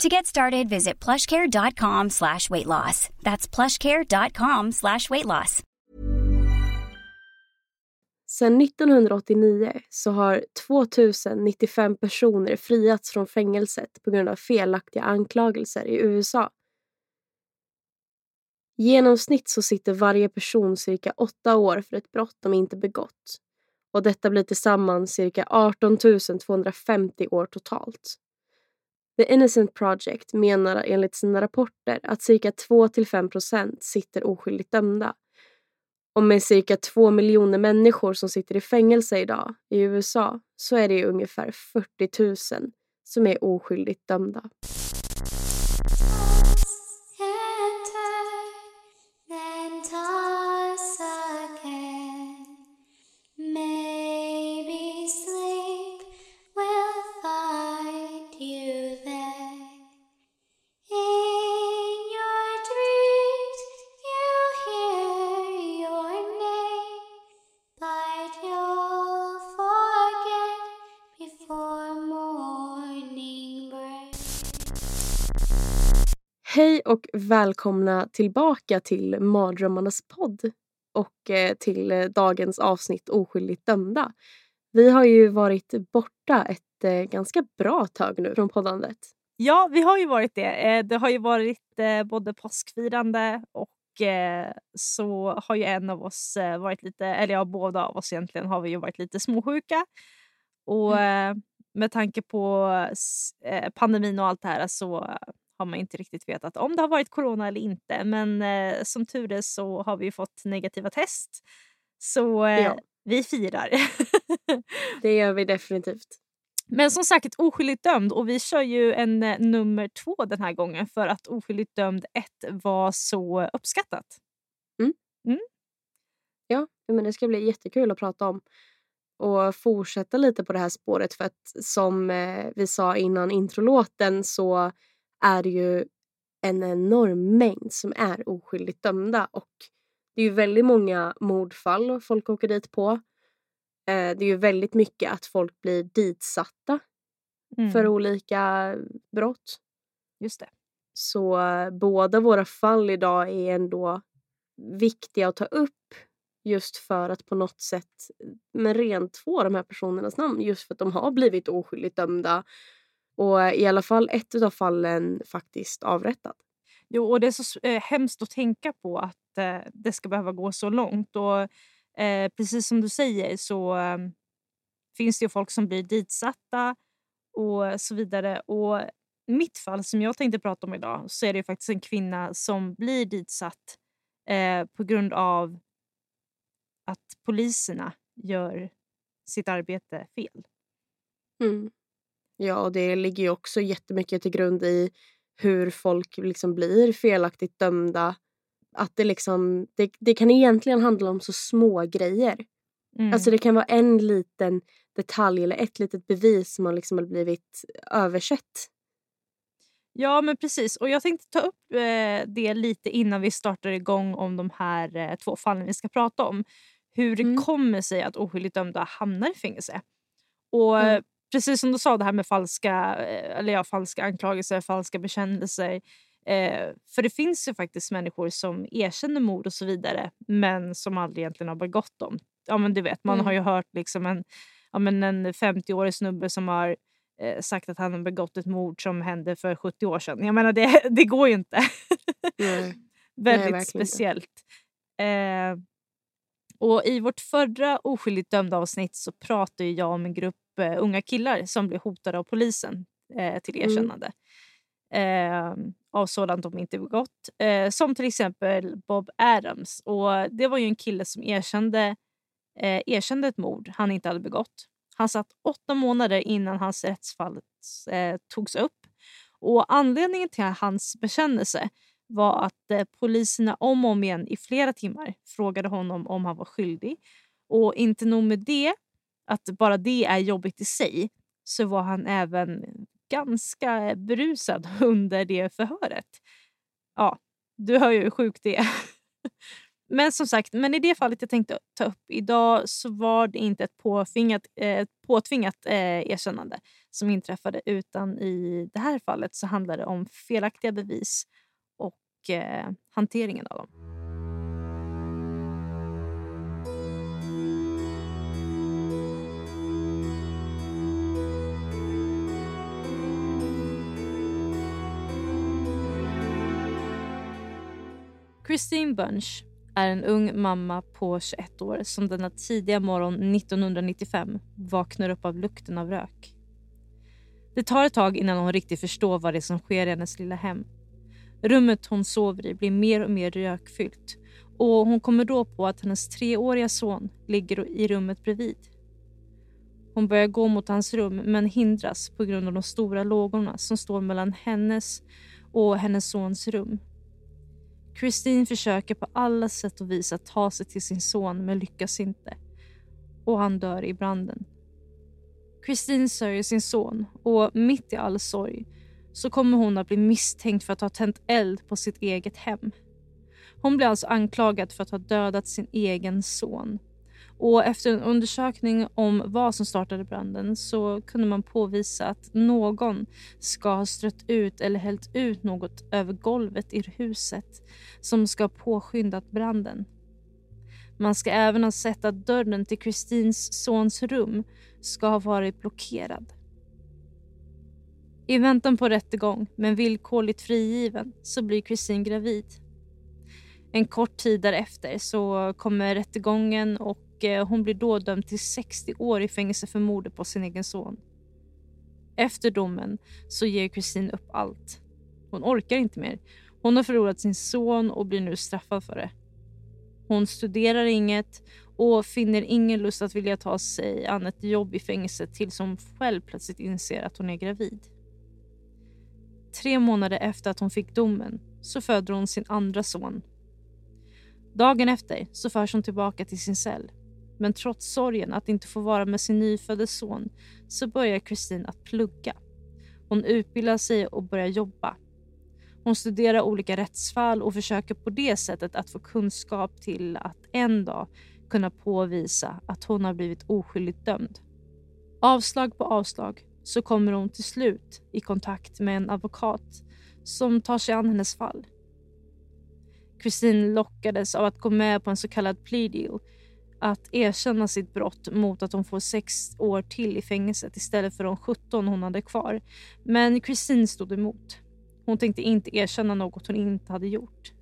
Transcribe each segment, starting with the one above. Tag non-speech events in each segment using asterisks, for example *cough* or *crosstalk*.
To get started, visit plushcare.com slash weight loss. That's plushcare.com slash weight loss. Sedan 1989 så har 2095 personer friats från fängelset på grund av felaktiga anklagelser i USA. I genomsnitt så sitter varje person cirka åtta år för ett brott de inte begått. Och detta blir tillsammans cirka 18 250 år totalt. The Innocent Project menar enligt sina rapporter att cirka 2-5% sitter oskyldigt dömda. Och med cirka 2 miljoner människor som sitter i fängelse idag i USA så är det ungefär 40 000 som är oskyldigt dömda. Och välkomna tillbaka till Mardrömmarnas podd och eh, till eh, dagens avsnitt Oskyldigt dömda. Vi har ju varit borta ett eh, ganska bra tag nu från poddandet. Ja, vi har ju varit det. Det har ju varit både påskfirande och så har ju en av oss varit lite, eller ja båda av oss egentligen har vi ju varit lite småsjuka. Och eh, med tanke på pandemin och allt det här så har man inte riktigt vetat om det har varit corona eller inte. Men eh, som tur är så har vi fått negativa test. Så eh, Ja. vi firar. *laughs* Det gör vi definitivt. Men som sagt oskyldigt dömd och vi kör ju en eh, nummer två den här gången för att oskyldigt dömd 1 var så uppskattat. Ja, men det ska bli jättekul att prata om. Och fortsätta lite på det här spåret för att som eh, vi sa innan introlåten så är det ju en enorm mängd som är oskyldigt dömda och det är ju väldigt många mordfall folk åker dit på. Eh, det är ju väldigt mycket att folk blir ditsatta Mm, för olika brott. Just det. Så eh, båda våra fall idag är ändå viktiga att ta upp just för att på något sätt men rent få de här personernas namn just för att de har blivit oskyldigt dömda och i alla fall ett av fallen faktiskt avrättad. Jo, och det är så eh, hemskt att tänka på att eh, det ska behöva gå så långt. Och eh, precis som du säger så eh, finns det ju folk som blir ditsatta och så vidare. Och mitt fall som jag tänkte prata om idag så är det faktiskt en kvinna som blir ditsatt eh, på grund av att poliserna gör sitt arbete fel. Mm. Ja, och det ligger ju också jättemycket till grund i hur folk liksom blir felaktigt dömda. Att det liksom, det, det kan egentligen handla om så små grejer. Mm. Alltså det kan vara en liten detalj eller ett litet bevis som har liksom blivit översett. Ja, men precis. Och jag tänkte ta upp eh, det lite innan vi startar igång om de här eh, två fallen vi ska prata om. Hur det Mm. kommer sig att oskyldigt dömda hamnar i fängelse. Och Mm. Precis som du sa, det här med falska, eh, eller ja, falska anklagelser, falska bekännelser. Eh, för det finns ju faktiskt människor som erkänner mord och så vidare men som aldrig egentligen har begått dem. Ja, men du vet, man Mm. har ju hört liksom en, ja, men en 50-årig snubbe som har eh, sagt att han har begått ett mord som hände för 70 år sedan. Jag menar, det, *laughs* det går ju inte. Nej. *laughs* Väldigt inte. speciellt. Eh, och I vårt förra oskyldigt dömda avsnitt så pratade jag om en grupp eh, unga killar som blev hotade av polisen eh, till Mm. erkännande. Eh, av sådant de inte begått. Eh, som till exempel Bob Adams. Och Det var ju en kille som erkände, eh, erkände ett mord han inte hade begått. Han satt åtta månader innan hans rättsfall eh, togs upp. Och Anledningen till hans bekännelse var att eh, poliserna om och om igen i flera timmar frågade honom om han var skyldig. Och inte nog med det, att bara det är jobbigt i sig, så var han även ganska berusad *laughs* under det förhöret. Ja, du hör ju hur sjukt det är. *laughs* Men som sagt, men i det fallet jag tänkte ta upp idag så var det inte ett påtvingat, eh, påtvingat eh, erkännande som inträffade utan i det här fallet så handlade det om felaktiga bevis och eh, hanteringen av dem. Christine Bunch är en ung mamma på 21 år som denna tidiga morgon 1995 vaknar upp av lukten av rök. Det tar ett tag innan hon riktigt förstår vad det är som sker i hennes lilla hem. Rummet hon sover i blir mer och mer rökfyllt och hon kommer då på att hennes treåriga son ligger i rummet bredvid. Hon börjar gå mot hans rum men hindras på grund av de stora lågorna som står mellan hennes och hennes sons rum. Christine försöker på alla sätt och vis att ta sig till sin son men lyckas inte. Och han dör i branden. Christine sörjer sin son och mitt i all sorg så kommer hon att bli misstänkt för att ha tänt eld på sitt eget hem. Hon blir alltså anklagad för att ha dödat sin egen son. Och efter en undersökning om vad som startade branden så kunde man påvisa att någon ska ha strött ut eller hällt ut något över golvet i huset som ska ha påskyndat branden. Man ska även ha sett att dörren till Kristins sons rum ska ha varit blockerad. I väntan på rättegång, men villkorligt frigiven, så blir Kristin gravid. En kort tid därefter så kommer rättegången och Eh, hon blir då dömd till 60 år i fängelse för mordet på sin egen son. Efter domen så ger Kristin upp allt. Hon orkar inte mer. Hon har förlorat sin son och blir nu straffad för det. Hon studerar inget och finner ingen lust att vilja ta sig an ett jobb i fängelset tills hon själv plötsligt inser att hon är gravid. Tre månader efter att hon fick domen så föder hon sin andra son. Dagen efter så förs hon tillbaka till sin cell. Men trots sorgen att inte få vara med sin nyfödde son så börjar Kristin att plugga. Hon utbildar sig och börjar jobba. Hon studerar olika rättsfall och försöker på det sättet att få kunskap till att en dag kunna påvisa att hon har blivit oskyldigt dömd. Avslag på avslag så kommer hon till slut i kontakt med en advokat som tar sig an hennes fall. Christine lockades av att gå med på en så kallad plea deal att erkänna sitt brott mot att hon får sex år till i fängelset istället för de 17 hon hade kvar. Men Christine stod emot. Hon tänkte inte erkänna något hon inte hade gjort.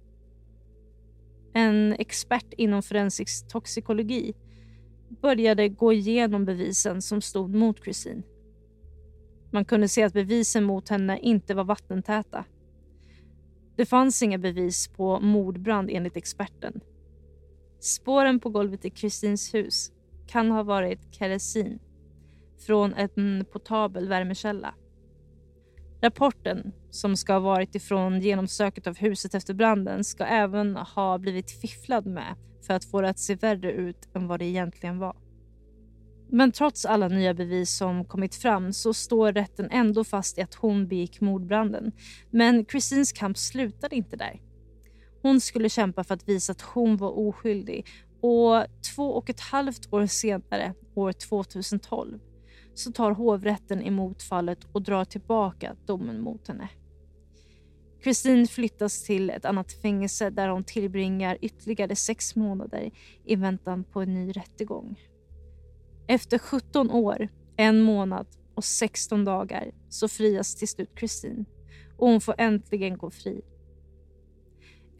En expert inom forensisk toxikologi började gå igenom bevisen som stod mot Christine. Man kunde se att bevisen mot henne inte var vattentäta. Det fanns inga bevis på mordbrand enligt experten. Spåren på golvet i Kristins hus kan ha varit kerosin från en portabel värmekälla. Rapporten, som ska ha varit ifrån genomsöket av huset efter branden, ska även ha blivit fifflad med för att få det att se värre ut än vad det egentligen var. Men trots alla nya bevis som kommit fram så står rätten ändå fast i att hon begick mordbranden. Men Christines kamp slutade inte där. Hon skulle kämpa för att visa att hon var oskyldig och två och ett halvt år senare, år 2012, så tar hovrätten emot fallet och drar tillbaka domen mot henne. Christine flyttas till ett annat fängelse där hon tillbringar ytterligare sex månader i väntan på en ny rättegång. Efter 17 år, en månad och 16 dagar så frias till slut Christine och hon får äntligen gå fri.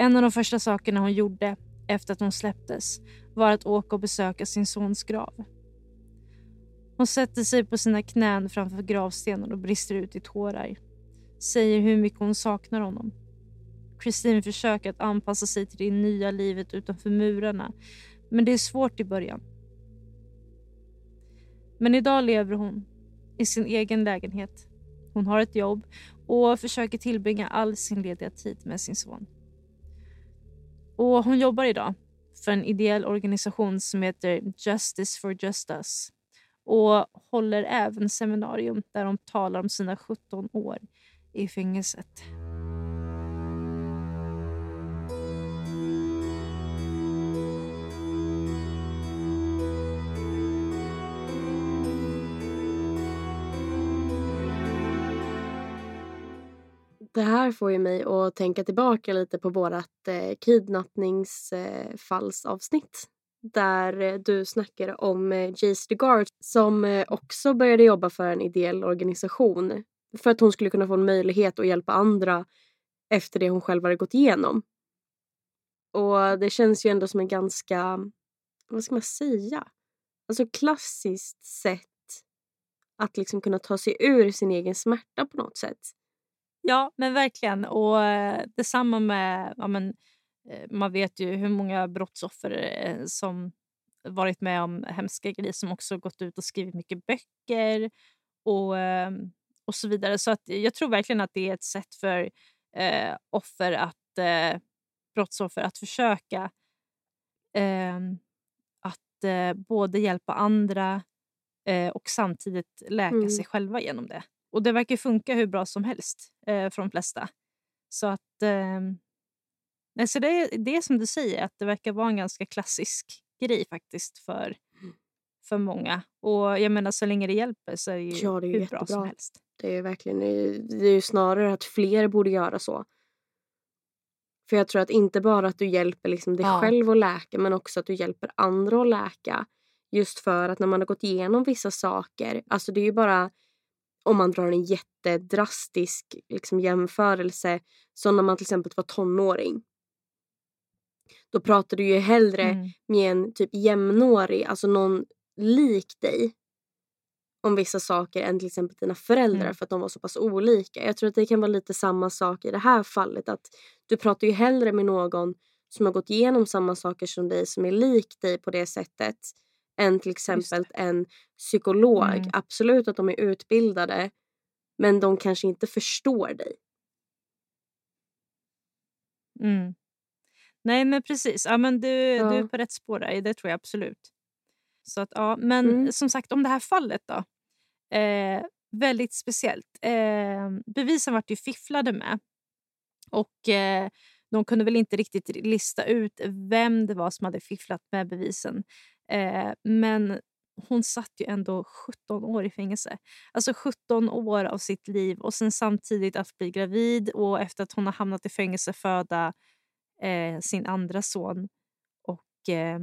En av de första sakerna hon gjorde efter att hon släpptes var att åka och besöka sin sons grav. Hon sätter sig på sina knän framför gravstenen och brister ut i tårar. Säger hur mycket hon saknar honom. Christine försöker att anpassa sig till det nya livet utanför murarna men det är svårt i början. Men idag lever hon i sin egen lägenhet Hon har ett jobb och försöker tillbringa all sin lediga tid med sin son. Och Hon jobbar idag för en ideell organisation som heter Justice for Justice och håller även seminarium där de talar om sina 17 år i fängelset. Det här får ju mig att tänka tillbaka lite på vårt eh, kidnappningsfallsavsnitt. Eh, där eh, du snackade om eh, Jace DeGard som också började jobba för en ideell organisation. För att hon skulle kunna få en möjlighet att hjälpa andra efter det hon själv hade gått igenom. Och det känns ju ändå som en ganska, vad ska man säga, alltså klassiskt sätt att liksom kunna ta sig ur sin egen smärta på något sätt. Ja, men verkligen. Och eh, detsamma med... Ja, men, eh, man vet ju hur många brottsoffer eh, som varit med om hemska grejer som också gått ut och skrivit mycket böcker och, eh, och så vidare. Så att jag tror verkligen att det är ett sätt för eh, offer att, eh, brottsoffer att försöka ehm, att eh, både hjälpa andra och samtidigt läka Mm. sig själva genom det. Och det verkar funka hur bra som helst eh, för de flesta. Så att... Eh, så det, är- det som du säger, att det verkar vara en ganska klassisk grej faktiskt för, för många. Och jag menar, så länge det hjälper så är det ju Ja, det är hur bra som jättebra. helst. Det är verkligen, det är ju snarare att fler borde göra så. För jag tror att inte bara att du hjälper liksom dig Ja. själv att läka men också att du hjälper andra att läka. Just för att när man har gått igenom vissa saker, alltså det är ju bara om man drar en jättedrastisk liksom, jämförelse som när man till exempel var tonåring. Då pratar du ju hellre Mm. med en typ jämnårig, alltså någon lik dig om vissa saker än till exempel dina föräldrar Mm. för att de var så pass olika. Jag tror att det kan vara lite samma sak i det här fallet. Att du pratar ju hellre med någon som har gått igenom samma saker som dig som är lik dig på det sättet än till exempel en psykolog. Mm. Absolut att de är utbildade men de kanske inte förstår dig. Mm. Nej, men precis. Ja, men du, Ja. du är på rätt spår där. Det tror jag absolut. Så att, ja, men Mm. som sagt, om det här fallet då. Eh, väldigt speciellt. Eh, bevisen vart ju fifflade med. Och eh, de kunde väl inte riktigt lista ut vem det var som hade fifflat med bevisen. Eh, men hon satt ju ändå 17 år i fängelse. Alltså 17 år av sitt liv och sen samtidigt att bli gravid och efter att hon har hamnat i fängelse föda eh, sin andra son och eh,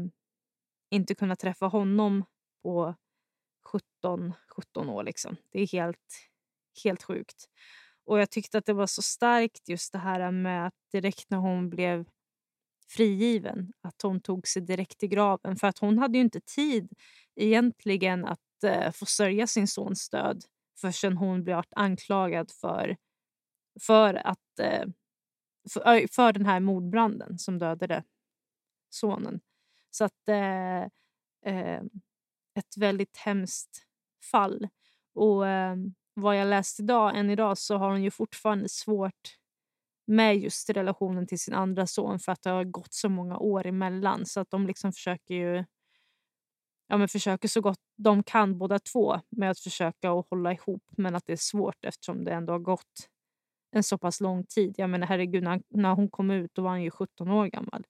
inte kunna träffa honom på 17, 17 år. Liksom. Det är helt, helt sjukt. Och jag tyckte att det var så starkt just det här med att direkt när hon blev frigiven, att hon tog sig direkt till graven. För att hon hade ju inte tid egentligen att eh, få sörja sin sons död förrän hon blev anklagad för, för, att, eh, för, för den här mordbranden som dödade sonen. Så att eh, eh, ett väldigt hemskt fall. Och eh, vad jag läst idag, än idag så har hon ju fortfarande svårt med just relationen till sin andra son för att det har gått så många år emellan. Så att de liksom försöker ju ja, men försöker så gott de kan båda två med att försöka och hålla ihop men att det är svårt eftersom det ändå har gått en så pass lång tid. Jag menar herregud, när, när hon kom ut då var han ju 17 år gammal.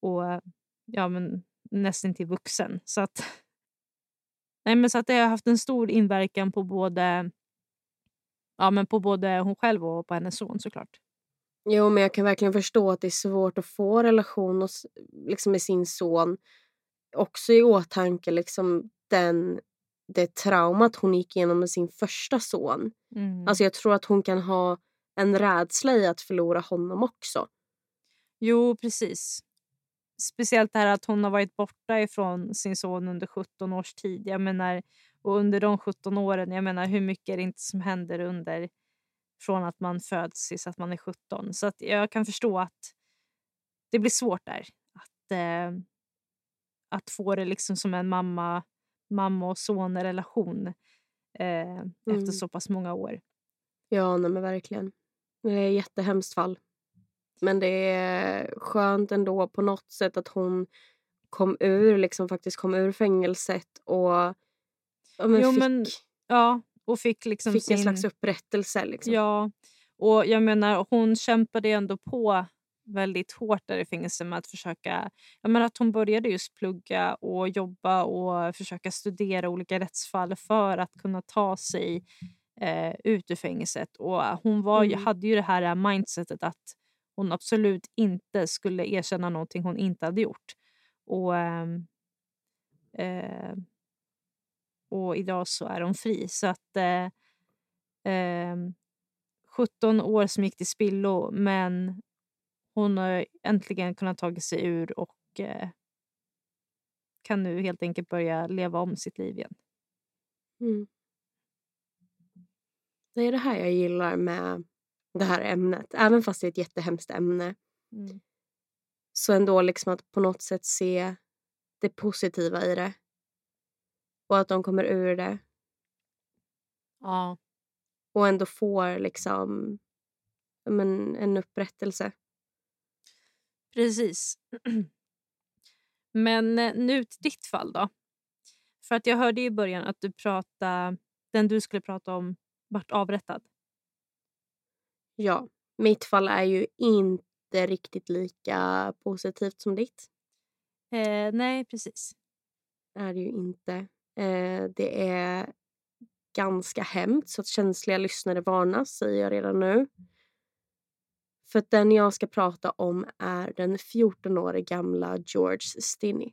Och ja, men nästan till vuxen. Så att, *laughs* nej, men så att det har haft en stor inverkan på både, ja, men på både hon själv och på hennes son såklart. Jo, men jag kan verkligen förstå att det är svårt att få relation och, liksom, med sin son. Också i åtanke liksom, den, det traumat hon gick igenom med sin första son. Mm. Alltså jag tror att hon kan ha en rädsla i att förlora honom också. Jo, precis. Speciellt det här att hon har varit borta ifrån sin son under 17 års tid. Jag menar, och under de 17 åren, jag menar hur mycket är det inte som händer under från att man föds tills att man är 17. Så att jag kan förstå att det blir svårt där. Att, eh, att få det liksom som en mamma, mamma och son-relation eh, Mm. efter så pass många år. Ja, nej men verkligen. Det är ett jättehemskt fall. Men det är skönt ändå på något sätt att hon kom ur, liksom faktiskt kom ur fängelset och ja, men Jo, fick, men Ja, och fick liksom fick sin... en slags upprättelse. Liksom. Ja, och jag menar hon kämpade ändå på väldigt hårt där i fängelse med att försöka... Jag menar att hon började just plugga och jobba och försöka studera olika rättsfall för att kunna ta sig eh, ut ur fängelset. Och hon var, Mm. hade ju det här mindsetet att hon absolut inte skulle erkänna någonting hon inte hade gjort. Och, ehm, eh, och idag så är hon fri. Så att eh, ehm, 17 år som gick till spillo men hon har äntligen kunnat ta sig ur och eh, kan nu helt enkelt börja leva om sitt liv igen. Mm. Det är det här jag gillar med det här ämnet. Även fast det är ett jättehemskt ämne så ändå liksom att på något sätt se det positiva i det. Och att de kommer ur det Ja. och ändå får liksom men, en upprättelse. Precis. Men eh, nu till ditt fall då. För att jag hörde i början att du pratade, den du skulle prata om vart avrättad. Ja, mitt fall är ju inte riktigt lika positivt som ditt. Eh, nej, precis. är det ju inte. Eh, det är ganska hemskt så att känsliga lyssnare varnas säger jag redan nu. För att den jag ska prata om är den 14 år gamla George Stinney.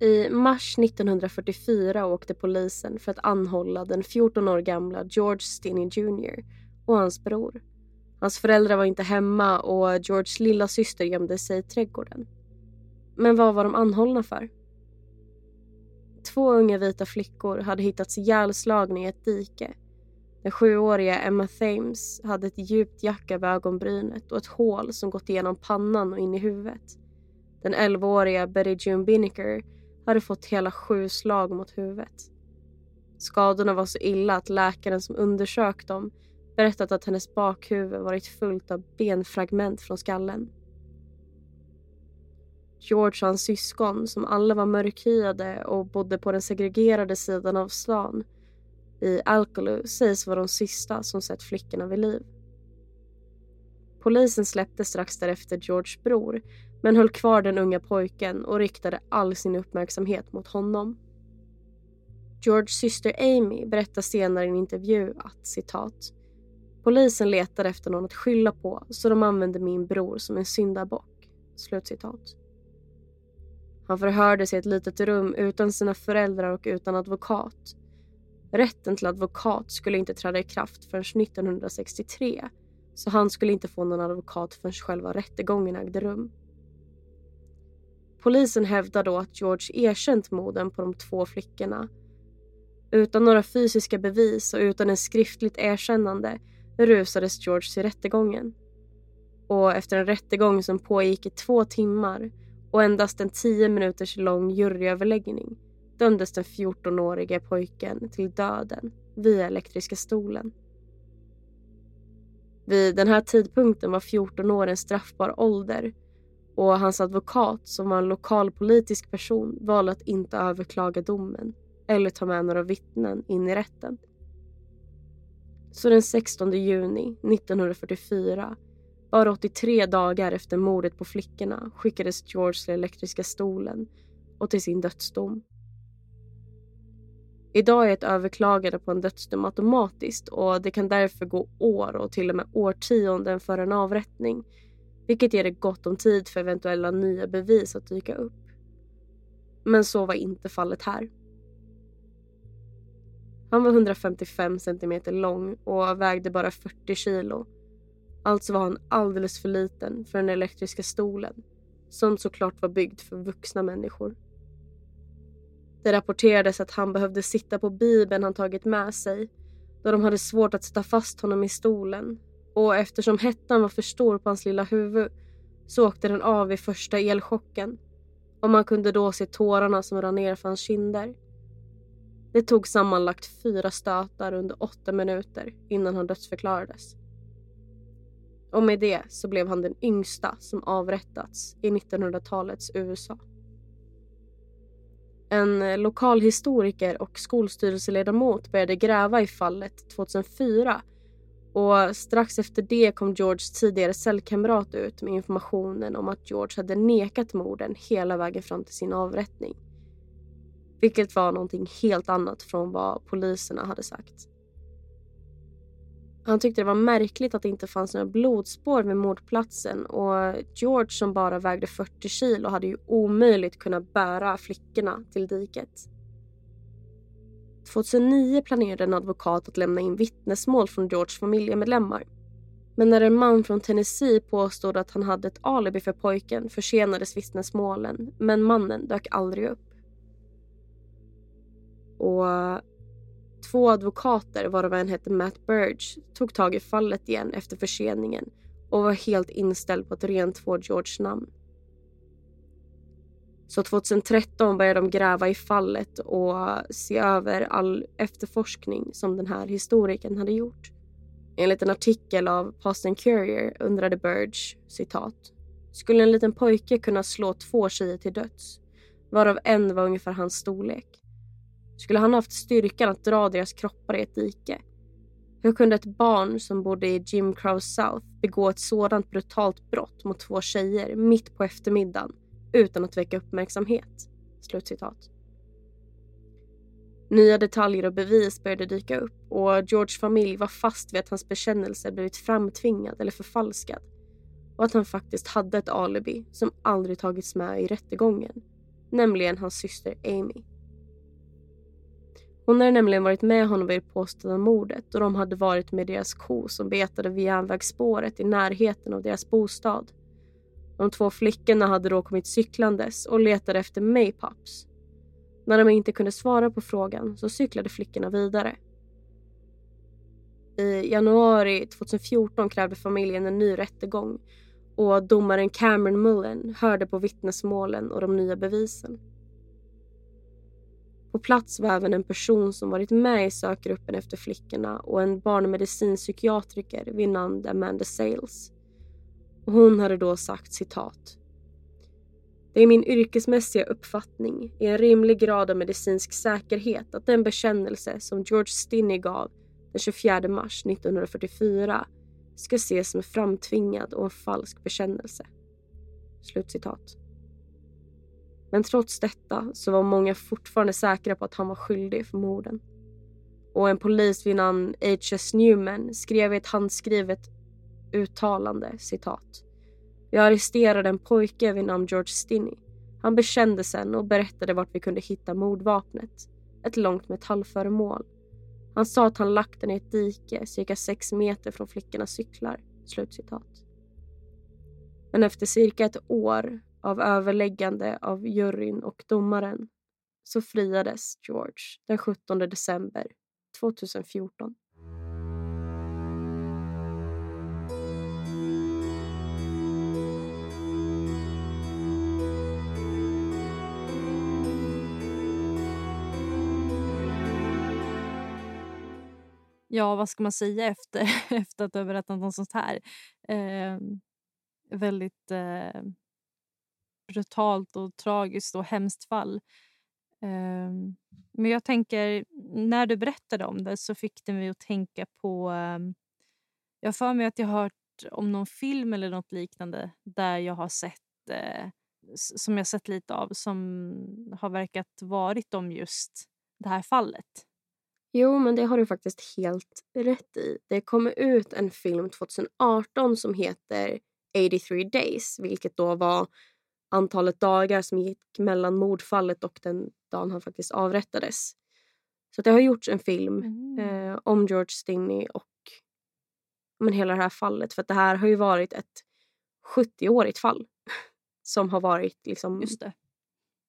I mars 1944 åkte polisen för att anhålla den 14 år gamla George Stinney Jr och hans bror. Hans föräldrar var inte hemma och Georges lilla syster gömde sig i trädgården. Men vad var de anhållna för? Två unga vita flickor hade hittats ihjälslagna i ett dike. Den sjuåriga Emma Thames hade ett djupt jack över ögonbrynet och ett hål som gått igenom pannan och in i huvudet. Den elvaåriga Betty June Binnicker hade fått hela sju slag mot huvudet. Skadorna var så illa att läkaren som undersökt dem berättat att hennes bakhuvud varit fullt av benfragment från skallen. George och hans syskon, som alla var mörkhyade och bodde på den segregerade sidan av stan i Alcolu, sägs vara de sista som sett flickorna vid liv. Polisen släppte strax därefter Georges bror men höll kvar den unga pojken och riktade all sin uppmärksamhet mot honom. Georges syster Amy berättar senare i en intervju att citat Polisen letade efter någon att skylla på så de använde min bror som en syndabock. Slutcitat. Han förhördes i ett litet rum utan sina föräldrar och utan advokat. Rätten till advokat skulle inte träda i kraft förrän 1963 så han skulle inte få någon advokat förrän själva rättegången ägde rum. Polisen hävdar då att George erkänt morden på de två flickorna. Utan några fysiska bevis och utan ett skriftligt erkännande rusades George till rättegången. Och efter en rättegång som pågick i två timmar och endast en tio minuters lång juryöverläggning dömdes den 14-årige pojken till döden via elektriska stolen. Vid den här tidpunkten var 14 år en straffbar ålder och hans advokat som var en lokalpolitisk person valde att inte överklaga domen eller ta med några vittnen in i rätten. Så den 16 juni 1944, bara 83 dagar efter mordet på flickorna, skickades George till elektriska stolen och till sin dödsdom. Idag är ett överklagande på en dödsdom automatiskt och det kan därför gå år och till och med årtionden för en avrättning vilket ger det gott om tid för eventuella nya bevis att dyka upp. Men så var inte fallet här. Han var 155 centimeter lång och vägde bara 40 kilo. Alltså var han alldeles för liten för den elektriska stolen som såklart var byggd för vuxna människor. Det rapporterades att han behövde sitta på bibeln han tagit med sig då de hade svårt att sätta fast honom i stolen och eftersom hettan var för stor på hans lilla huvud så åkte den av vid första elchocken och man kunde då se tårarna som rann ner för hans kinder. Det tog sammanlagt fyra stötar under åtta minuter innan han dödsförklarades. Och med det så blev han den yngsta som avrättats i 1900-talets USA. En eh, lokalhistoriker och skolstyrelseledamot började gräva i fallet 2004 och strax efter det kom Georges tidigare cellkamrat ut med informationen om att George hade nekat morden hela vägen fram till sin avrättning. Vilket var någonting helt annat från vad poliserna hade sagt. Han tyckte det var märkligt att det inte fanns några blodspår vid mordplatsen och George som bara vägde 40 kilo hade ju omöjligt kunnat bära flickorna till diket. 2009 planerade en advokat att lämna in vittnesmål från Georges familjemedlemmar. Men när en man från Tennessee påstod att han hade ett alibi för pojken försenades vittnesmålen men mannen dök aldrig upp. Och eh, två advokater, varav en hette Matt Burge, tog tag i fallet igen efter förseningen och var helt inställd på att rentvå Georges namn. Så 2013 började de gräva i fallet och se över all efterforskning som den här historikern hade gjort. Enligt en artikel av Boston Courier undrade Burge, citat, skulle en liten pojke kunna slå två tjejer till döds, varav en var ungefär hans storlek. Skulle han haft styrkan att dra deras kroppar i ett dike? Hur kunde ett barn som bodde i Jim Crow South begå ett sådant brutalt brott mot två tjejer mitt på eftermiddagen utan att väcka uppmärksamhet. Slutcitat. Nya detaljer och bevis började dyka upp och Georges familj var fast vid att hans bekännelse blivit framtvingad eller förfalskad och att han faktiskt hade ett alibi som aldrig tagits med i rättegången, nämligen hans syster Amy. Hon hade nämligen varit med honom vid det påstådda mordet och de hade varit med deras ko som betade vid järnvägsspåret i närheten av deras bostad de två flickorna hade då kommit cyklandes och letade efter Maypops. När de inte kunde svara på frågan så cyklade flickorna vidare. I januari 2014 krävde familjen en ny rättegång och domaren Cameron Mullen hörde på vittnesmålen och de nya bevisen. På plats var även en person som varit med i sökgruppen efter flickorna och en barnmedicinpsykiatriker vid namn Amanda Sales. Och hon hade då sagt citat. Det är min yrkesmässiga uppfattning i en rimlig grad av medicinsk säkerhet att den bekännelse som George Stinney gav den 24 mars 1944 ska ses som framtvingad och en falsk bekännelse. Slutcitat. Men trots detta så var många fortfarande säkra på att han var skyldig för morden. Och en polis vid namn H.S. Newman skrev i ett handskrivet uttalande citat. Jag arresterade en pojke vid namn George Stinney. Han bekände sen och berättade vart vi kunde hitta mordvapnet. Ett långt metallföremål. Han sa att han lagt den i ett dike cirka sex meter från flickornas cyklar. Slutcitat. Men efter cirka ett år av överläggande av juryn och domaren så friades George den 17 december 2014. Ja, vad ska man säga efter, *laughs* efter att du har berättat något sånt här? Eh, väldigt eh, brutalt och tragiskt och hemskt fall. Eh, men jag tänker, när du berättade om det så fick det mig att tänka på... Eh, jag har för mig att jag har hört om någon film eller något liknande där jag har sett eh, som jag sett lite av som har verkat varit om just det här fallet. Jo, men det har du faktiskt helt rätt i. Det kom ut en film 2018 som heter 83 Days, vilket då var antalet dagar som gick mellan mordfallet och den dagen han faktiskt avrättades. Så det har gjorts en film Mm. eh, om George Stinney och men hela det här fallet. För det här har ju varit ett 70-årigt fall *laughs* som har varit liksom, Just det.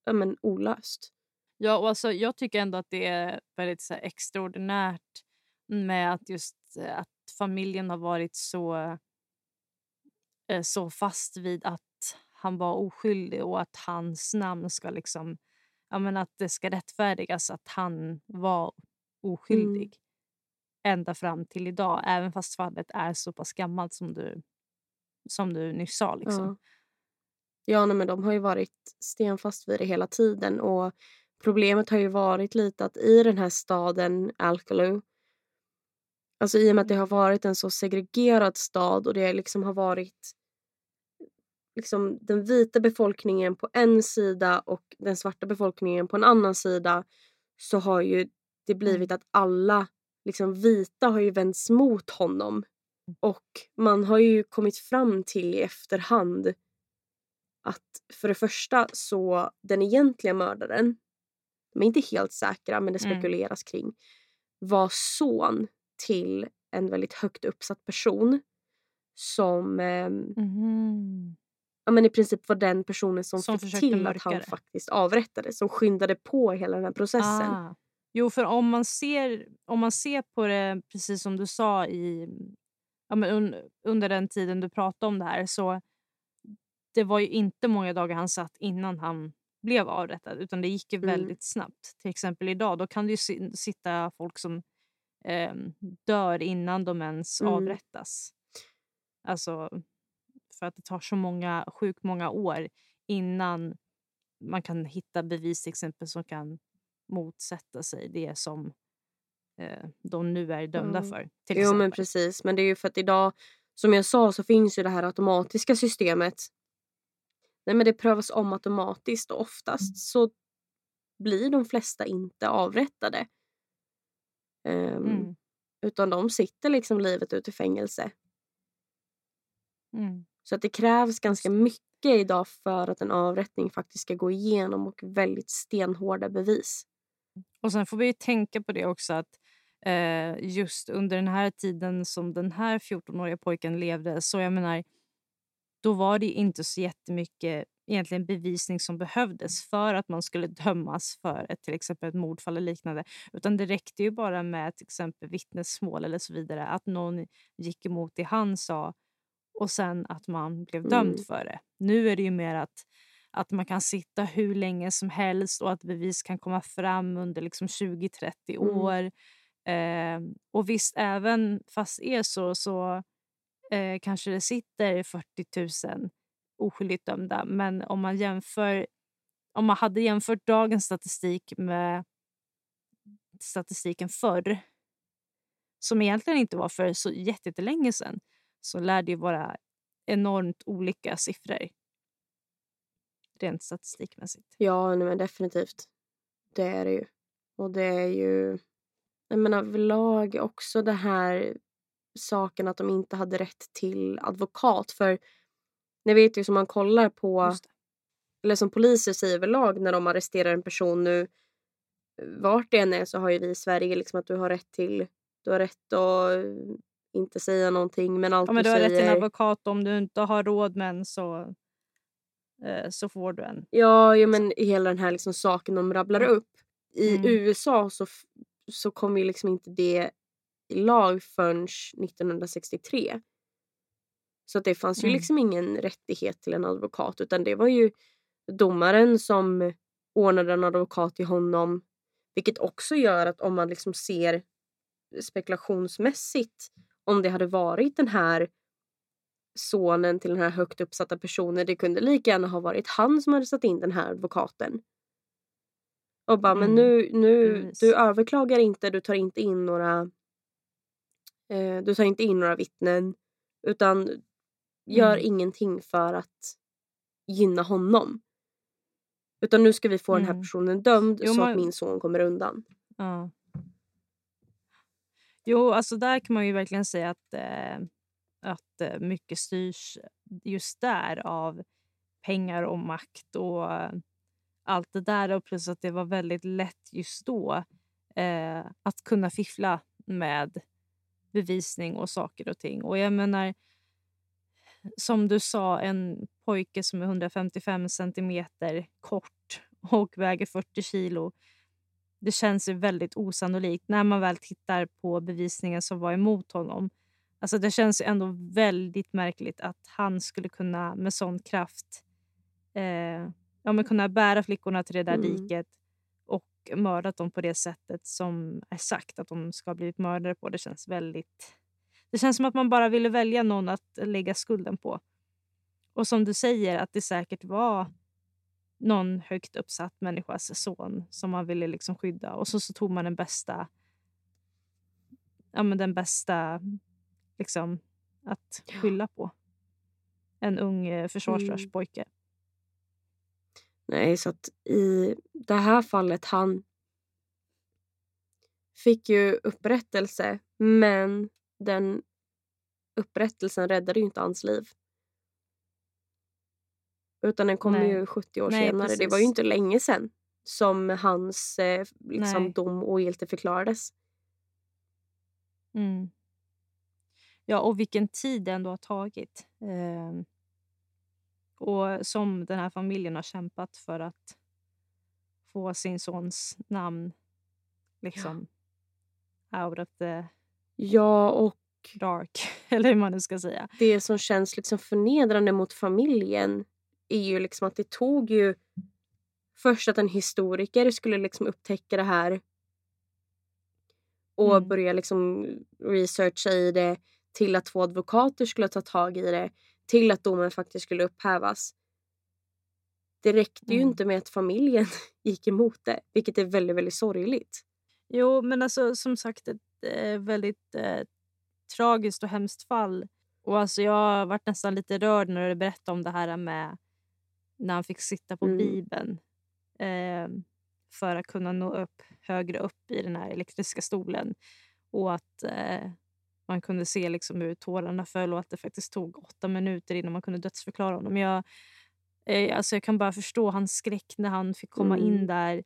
ja, men, olöst. Ja, och alltså, jag tycker ändå att det är väldigt så här, extraordinärt med att just eh, att familjen har varit så, eh, så fast vid att han var oskyldig och att hans namn ska liksom... Ja, men att det ska rättfärdigas att han var oskyldig ända fram till idag. Även fast fallet är så pass gammalt som du, som du nyss sa. Liksom. Ja, ja nej, men de har ju varit stenfast vid det hela tiden. Och Problemet har ju varit lite att i den här staden Alcaloo Alltså i och med att det har varit en så segregerad stad och det liksom har varit liksom den vita befolkningen på en sida och den svarta befolkningen på en annan sida så har ju det blivit att alla liksom vita har ju vänts mot honom. Och man har ju kommit fram till i efterhand att för det första så den egentliga mördaren, de är inte helt säkra men det Mm. spekuleras kring, var son till en väldigt högt uppsatt person som ehm, Mhm. ja, men i princip var den personen som, Som fick till att han det. faktiskt avrättades. Som skyndade på hela den här processen. Ah. Jo, för om man, ser, om man ser på det precis som du sa i, ja, men un, under den tiden du pratade om det här så det var ju inte många dagar han satt innan han blev avrättad utan det gick ju Mm. väldigt snabbt. Till exempel idag då kan det ju si- sitta folk som eh, dör innan de ens Mm. avrättas. Alltså för att det tar så många, sjukt många år innan man kan hitta bevis till exempel som kan motsätta sig det som eh, de nu är dömda Ja. för. Till Jo men precis. Men det är ju för att idag, som jag sa, så finns ju det här automatiska systemet. Nej men det prövas om automatiskt och oftast så blir de flesta inte avrättade. Ehm, Mm. Utan de sitter liksom livet ut i fängelse. Mm. Så att det krävs ganska mycket idag för att en avrättning faktiskt ska gå igenom och väldigt stenhårda bevis. Och sen får vi ju tänka på det också att eh, just under den här tiden som den här 14-åriga pojken levde så jag menar då var det inte så jättemycket egentligen bevisning som behövdes för att man skulle dömas för ett, till exempel ett mordfall eller liknande. Utan det räckte ju bara med till exempel vittnesmål eller så vidare. Att någon gick emot det han sa och sen att man blev dömd Mm. för det. Nu är det ju mer att, att man kan sitta hur länge som helst och att bevis kan komma fram under liksom 20-30 Mm. år. Eh, och visst, även fast det är så, så eh, kanske det sitter 40 000 oskyldigt dömda. Men om man jämför om man hade jämfört dagens statistik med statistiken förr som egentligen inte var för så jättelänge sedan så lär det ju vara enormt olika siffror. Rent statistikmässigt. Ja, men definitivt. Det är det ju. Och det är ju... Jag menar överlag också det här saken att de inte hade rätt till advokat. För ni vet ju som man kollar på eller som poliser säger överlag när de arresterar en person nu, vart det än är så har ju vi i Sverige liksom att du har rätt till, du har rätt att inte säga någonting men allt Ja, men du du har rätt säger. till en advokat. Om du inte har råd med en så, eh, så får du en. Ja, ja men hela den här liksom saken de rabblar upp. I Mm. USA så, så kom ju liksom inte det i lag förrän 1963. Så att det fanns ju Mm. liksom ingen rättighet till en advokat utan det var ju domaren som ordnade en advokat till honom. Vilket också gör att om man liksom ser spekulationsmässigt om det hade varit den här sonen till den här högt uppsatta personen. Det kunde lika gärna ha varit han som hade satt in den här advokaten. Och bara, men Mm, nu, nu precis. du överklagar inte, du tar inte in några du tar inte in några vittnen utan gör Mm. ingenting för att gynna honom. Utan nu ska vi få den här Mm. personen dömd Jo, så man- att min son kommer undan. Ja. Jo, alltså där kan man ju verkligen säga att, eh, att eh, mycket styrs just där av pengar och makt och eh, allt det där. Och plus att det var väldigt lätt just då eh, att kunna fiffla med bevisning och saker och ting. Och jag menar, som du sa, en pojke som är 155 centimeter kort och väger 40 kilo. Det känns ju väldigt osannolikt när man väl tittar på bevisningen som var emot honom. Alltså det känns ju ändå väldigt märkligt att han skulle kunna med sån kraft eh, ja, men kunna bära flickorna till det där Mm. diket och mördat dem på det sättet som är sagt att de ska ha blivit mördade på. Det känns väldigt... Det känns som att man bara ville välja någon att lägga skulden på. Och som du säger, att det säkert var någon högt uppsatt människas son som man ville liksom skydda. Och så, så tog man den bästa... Ja, men den bästa liksom, att skylla på. En ung eh, försvarslös Mm. Nej, så att i det här fallet han fick ju upprättelse men den upprättelsen räddade ju inte hans liv. Utan den kom Nej. ju 70 år Nej, senare. Det var ju precis. inte länge sedan som hans eh, liksom, Nej. dom ogiltig förklarades. Mm. Ja, och vilken tid det ändå har tagit. Ehm, och som den här familjen har kämpat för att få sin sons namn liksom out of the Ja, och dark. *laughs* Eller hur man nu ska säga. det som känns liksom förnedrande mot familjen är ju liksom att det tog ju först att en historiker skulle liksom upptäcka det här och Mm. börja liksom researcha i det till att två advokater skulle ta tag i det till att domen faktiskt skulle upphävas. Det räckte ju Mm. inte med att familjen *laughs* gick emot det, vilket är väldigt, väldigt sorgligt. Jo, men alltså som sagt ett eh, väldigt eh, tragiskt och hemskt fall. Och alltså jag har varit nästan lite rörd när du berättade om det här med när han fick sitta på Mm. Bibeln eh, för att kunna nå upp högre upp i den här elektriska stolen. Och att eh, man kunde se liksom hur tårarna föll och att det faktiskt tog åtta minuter innan man kunde dödsförklara honom. Jag, eh, alltså jag kan bara förstå hans skräck när han fick komma in Mm. där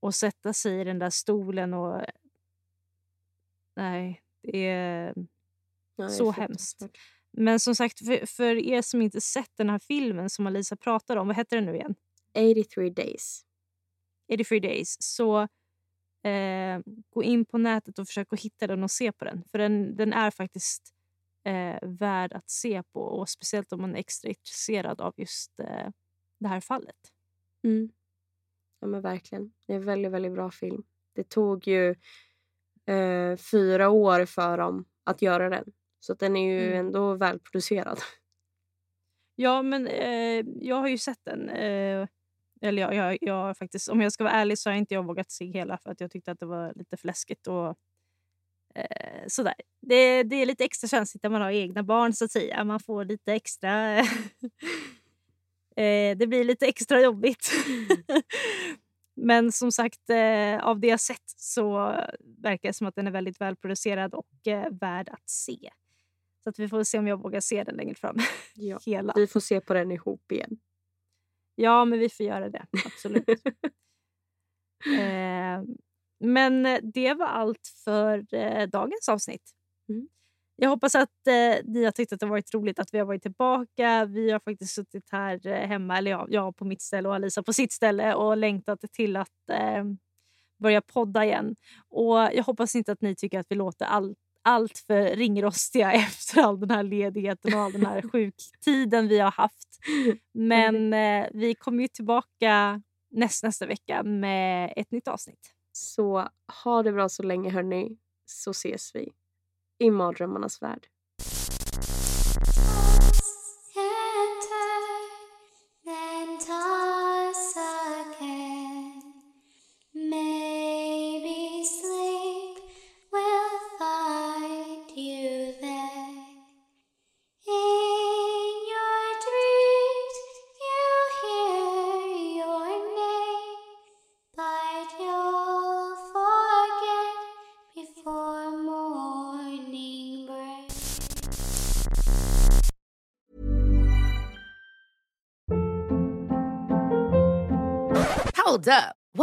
och sätta sig i den där stolen. och Nej, det är... Är Så fruktansvärt. Men som sagt, för, för er som inte sett den här filmen som Alisa pratade om, vad heter den nu igen? 83 days. 83 days. Så eh, gå in på nätet och försök att hitta den och se på den. För den, den är faktiskt eh, värd att se på. Och Speciellt om man är extra intresserad av just eh, det här fallet. Mm. Ja men verkligen. Det är en väldigt, väldigt bra film. Det tog ju eh, fyra år för dem att göra den. Så den är ju Mm. ändå välproducerad. Ja, men eh, jag har ju sett den. Eh, eller jag, jag, jag faktiskt, om jag ska vara ärlig så har inte jag vågat se hela för att jag tyckte att det var lite för läskigt. Och, eh, sådär. Det, det är lite extra känsligt när man har egna barn så att säga. Man får lite extra... *laughs* eh, det blir lite extra jobbigt. *laughs* Men som sagt, eh, av det jag sett så verkar det som att den är väldigt välproducerad och eh, värd att se. Så att vi får se om jag vågar se den längre fram. Ja. *laughs* Hela. Vi får se på den ihop igen. Ja, men vi får göra det. Absolut. *laughs* eh, men det var allt för eh, dagens avsnitt. Mm. Jag hoppas att eh, ni har tyckt att det varit roligt att vi har varit tillbaka. Vi har faktiskt suttit här eh, hemma, eller jag, jag på mitt ställe och Alisa på sitt ställe och längtat till att eh, börja podda igen. Och Jag hoppas inte att ni tycker att vi låter all, allt för ringrostiga *laughs* efter all den här ledigheten och all den här sjuktiden vi har haft. Men eh, vi kommer ju tillbaka näst, nästa vecka med ett nytt avsnitt. Så ha det bra så länge hörni, så ses vi i mardrömmarnas värld.